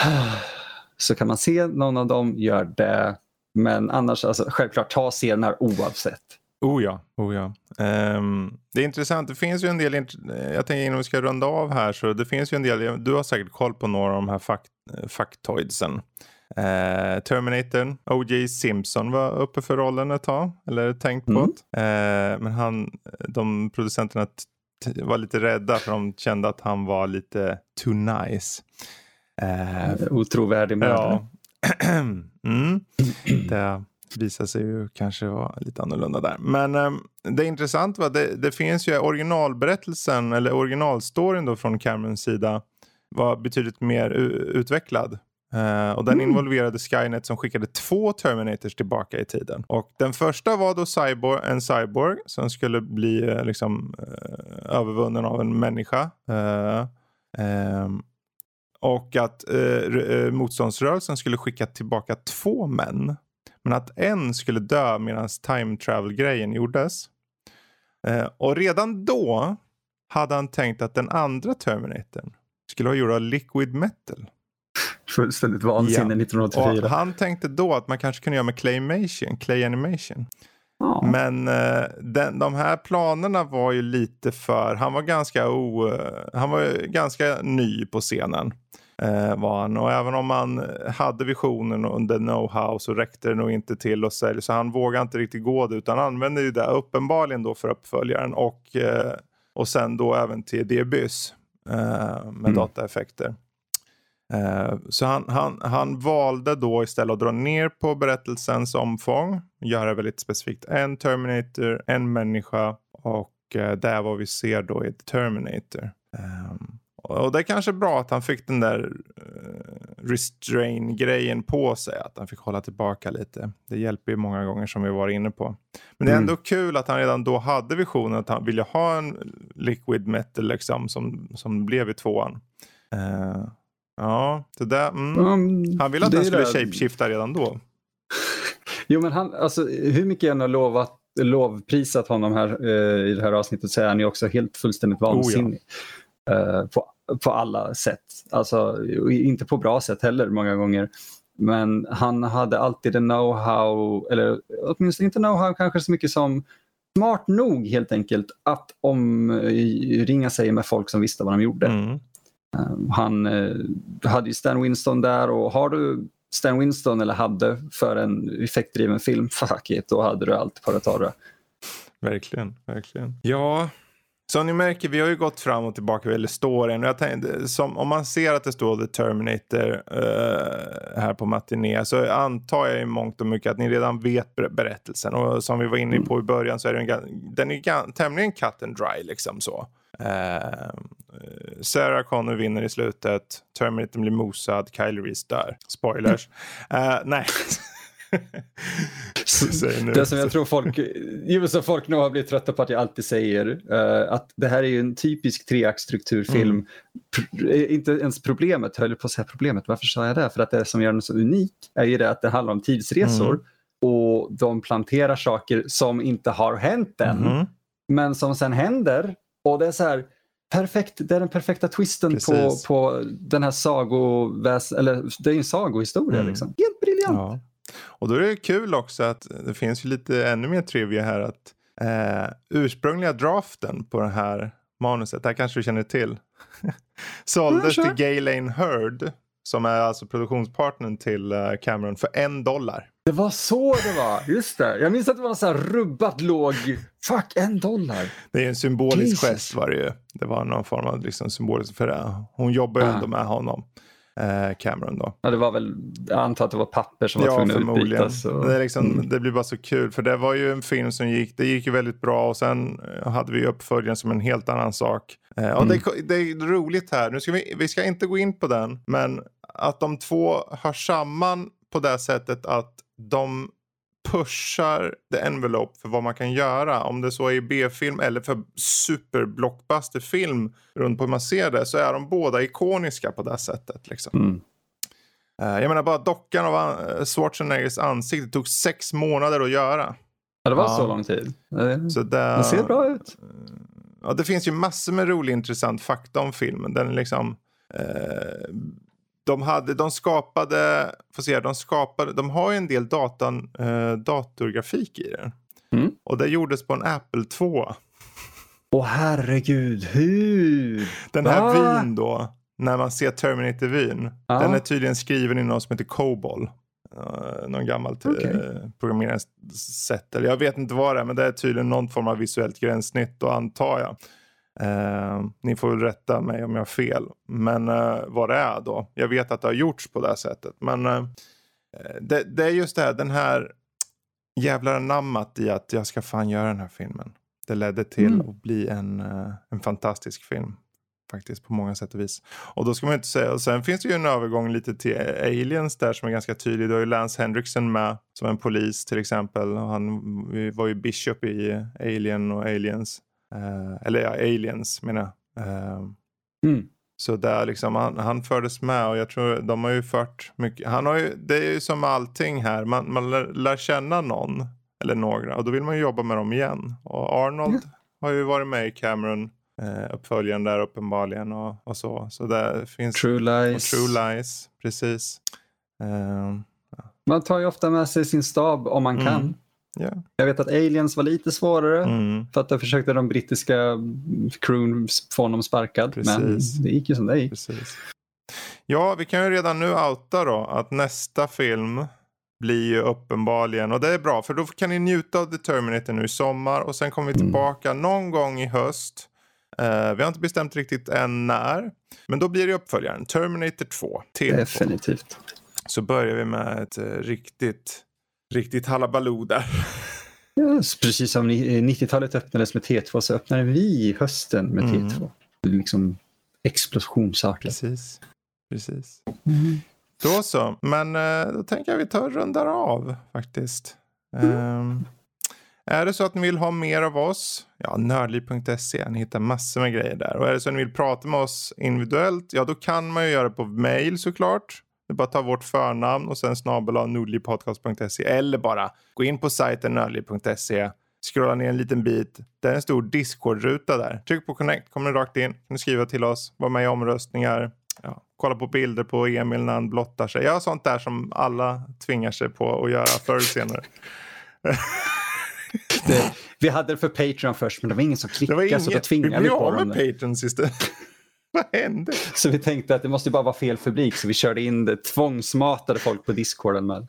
Så kan man se någon av dem, gör det. Men annars, alltså, självklart, ta här oavsett. Oh ja, oh ja. Um, det är intressant. Det finns ju en del, jag tänker innan vi ska runda av här så det finns ju en del, du har säkert koll på några av de här fakt, faktoidsen. Uh, Terminator, O.J. Simpson var uppe för rollen ett tag, eller tänkt på mm. det. Uh, men han, de producenterna var lite rädda för de kände att han var lite too nice. Uh, Otrovärdig mördare. Ja. mm. det, visar sig ju kanske vara lite annorlunda där. Men eh, det är intressant va, det, det finns ju originalberättelsen eller originalstoryn då från Camerons sida var betydligt mer utvecklad. Uh, och den mm. involverade Skynet som skickade två Terminators tillbaka i tiden. Och den första var då cyborg, en cyborg som skulle bli uh, liksom, uh, övervunnen av en människa. Um, och att motståndsrörelsen skulle skicka tillbaka två män men att en skulle dö medan time travel-grejen gjordes. Eh, och redan då hade han tänkt att den andra Terminatorn skulle vara gjord av liquid metal. Fullständigt vansinne ja. 1984. Och han tänkte då att man kanske kunde göra med claymation, clay animation. Ja. Men eh, den, de här planerna var ju lite för, han var ganska, o, han var ganska ny på scenen. Eh, var han. Och även om han hade visionen och the know-how så räckte det nog inte till att sälja. Så han vågade inte riktigt gå det utan använde ju det uppenbarligen då för uppföljaren och, eh, och sen då även till Debys eh, med mm. dataeffekter. Eh, så han, han, han valde då istället att dra ner på berättelsens omfång. Göra väldigt specifikt en Terminator, en människa och eh, det är vad vi ser då i Terminator. Um, och det är kanske bra att han fick den där uh, restrain-grejen på sig. Att han fick hålla tillbaka lite. Det hjälper ju många gånger som vi var inne på. Men det är ändå mm. kul att han redan då hade visionen att han ville ha en liquid metal liksom, som, som blev i tvåan. Ja, det där, mm. um, han ville att den skulle där... shapeshifta redan då. jo, men han, alltså, hur mycket jag än har lovat lovprisat honom här uh, i det här avsnittet så är han ju också helt fullständigt vansinnig. Oh, ja. uh, på på alla sätt. Alltså, inte på bra sätt heller många gånger. Men han hade alltid en know-how, eller åtminstone inte know-how kanske så mycket som smart nog helt enkelt att omringa sig med folk som visste vad de gjorde. Mm. Ehm, han eh, hade ju Stan Winston där och har du Stan Winston eller hade för en effektdriven film, fuck it, då hade du allt på det torra. Verkligen, verkligen. Ja, som ni märker, vi har ju gått fram och tillbaka vad storyn. Jag tänkte, som, om man ser att det står The Terminator uh, här på matiné så antar jag i mångt och mycket att ni redan vet berättelsen. Och som vi var inne på i början så är den, den är tämligen cut and dry liksom så. Uh, Sarah Connor vinner i slutet. Terminator blir mosad. Kyle Reese dör. Spoilers. Uh, nej. det som jag tror folk, som folk nog har blivit trötta på att jag alltid säger, uh, att det här är ju en typisk treaktstrukturfilm. Mm. Eh, inte ens problemet, höll på att säga problemet, varför sa jag det? För att det som gör den så unik är ju det att det handlar om tidsresor mm. och de planterar saker som inte har hänt än, mm. men som sen händer. Och det är så här, perfekt, det är den perfekta twisten på, på den här sagoväs, eller det är en sagohistoria. Mm. Liksom. Helt briljant. Ja. Och då är det kul också att det finns ju lite ännu mer trivia här att eh, ursprungliga draften på det här manuset, det här kanske du känner till, såldes till Galen Hurd som är alltså produktionspartnern till uh, Cameron för en dollar. Det var så det var, just det. Jag minns att det var så här rubbat låg, fuck en dollar. Det är en symbolisk Jesus. gest var det ju. Det var någon form av liksom symbolisk, för det. hon jobbar ju uh. ändå med honom eh, Cameron då. Ja, det var väl, jag antar att det var papper som var ja, tvungna att utbytas. Och... Det, liksom, mm. det blir bara så kul för det var ju en film som gick, det gick ju väldigt bra och sen eh, hade vi uppföljaren som en helt annan sak. Eh, och mm. det, det, är roligt här, nu ska vi, vi ska inte gå in på den, men att de två hör samman på det sättet att de pushar the envelope för vad man kan göra. Om det så är i B-film eller för superblockbusterfilm runt på hur man ser det så är de båda ikoniska på det sättet. Liksom. Mm. Uh, jag menar bara dockan av uh, Schwarzeneggers ansikte tog sex månader att göra. Ja, det var ja. så lång tid. Så det, det ser bra ut. Ja, det finns ju massor med rolig intressant fakta om filmen. Den är liksom... Uh, de, hade, de skapade, får se, de skapade, de har ju en del datan, eh, datorgrafik i den. Mm. Och det gjordes på en Apple 2. Åh herregud, hur? Den här Va? vyn då, när man ser Terminator-vyn, Ja. den är tydligen skriven i något som heter COBOL. Uh, någon gammalt Okej. uh, programmeringssätt. Eller jag vet inte vad det är, men det är tydligen någon form av visuellt gränssnitt då antar jag. Eh, ni får väl rätta mig om jag har fel. Men eh, vad det är då. Jag vet att det har gjorts på det här sättet. Men eh, det, det är just det här, den här jävlar namnet i att jag ska fan göra den här filmen. Det ledde till Mm. att bli en, eh, en fantastisk film. Faktiskt på många sätt och vis. Och då ska man ju inte säga. Och sen finns det ju en övergång lite till Aliens där som är ganska tydlig. Du har ju Lance Henriksen med som en polis till exempel. Och han var ju Bishop i Alien och Aliens. Eh, eller ja, Aliens menar jag. Eh, Mm. så där liksom, han, han fördes med och jag tror de har ju fört mycket. Han har ju, det är ju som allting här, man, man lär, lär känna någon eller några och då vill man ju jobba med dem igen. Och Arnold har ju varit med i Cameron eh, uppföljaren där uppenbarligen och, och så. Så där finns True Lies. True Lies, precis. Eh, Man tar ju ofta med sig sin stab om man Mm. kan. Ja. Jag vet att Aliens var lite svårare. Mm, För att där försökte de brittiska crewn få honom sparkad. Men Precis. det gick ju som det gick. precis. Ja, vi kan ju redan nu outa då att nästa film blir ju uppenbarligen, och det är bra för då kan ni njuta av The Terminator nu i sommar och sen kommer vi Mm. tillbaka någon gång i höst. Eh, vi har inte bestämt riktigt än när, men då blir det uppföljaren Terminator 2. T2. Definitivt. Så börjar vi med ett eh, riktigt, riktigt halabaloo där. Ja, precis som ni- 90-talet öppnades med T2 så öppnade vi hösten med Mm. T2. Det är liksom explosionsartat. Precis. Precis. Då så, men eh, då tänker jag vi tar och rundar av faktiskt. Ehm, är det så att ni vill ha mer av oss? Ja, nördliv.se. Ni hittar massor med grejer där. Och är det så att ni vill prata med oss individuellt? Ja, då kan man ju göra det på mail såklart. Det är bara att ta vårt förnamn och sen snabel. Eller bara gå in på sajten nördliv.se. Scrolla ner en liten bit. Det är en stor Discord-ruta där. Tryck på connect, kommer rakt in. Kan du skriva till oss, vara med i omröstningar. Ja, kolla på bilder på Emil när han blottar sig. Ja, sånt där som alla tvingar sig på att göra förr eller senare. Det, vi hade det för Patreon först men det var ingen som Det var klickade så då inget. Vi tvingade vi blev på av dem. med det. patrons istället. Vad hände? Så vi tänkte att det måste bara vara fel publik så vi körde in det, tvångsmatade folk på discorden med.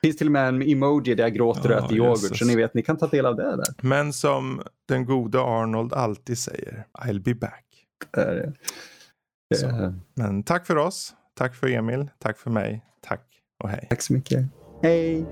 Det finns till och med en emoji där jag gråter och äter yoghurt så ni vet, ni kan ta del av det där. Men som den gode Arnold alltid säger, I'll be back. Det är- det Så. är- Men tack för oss. Tack för Emil. Tack för mig. Tack och hej. Tack så mycket. Hej!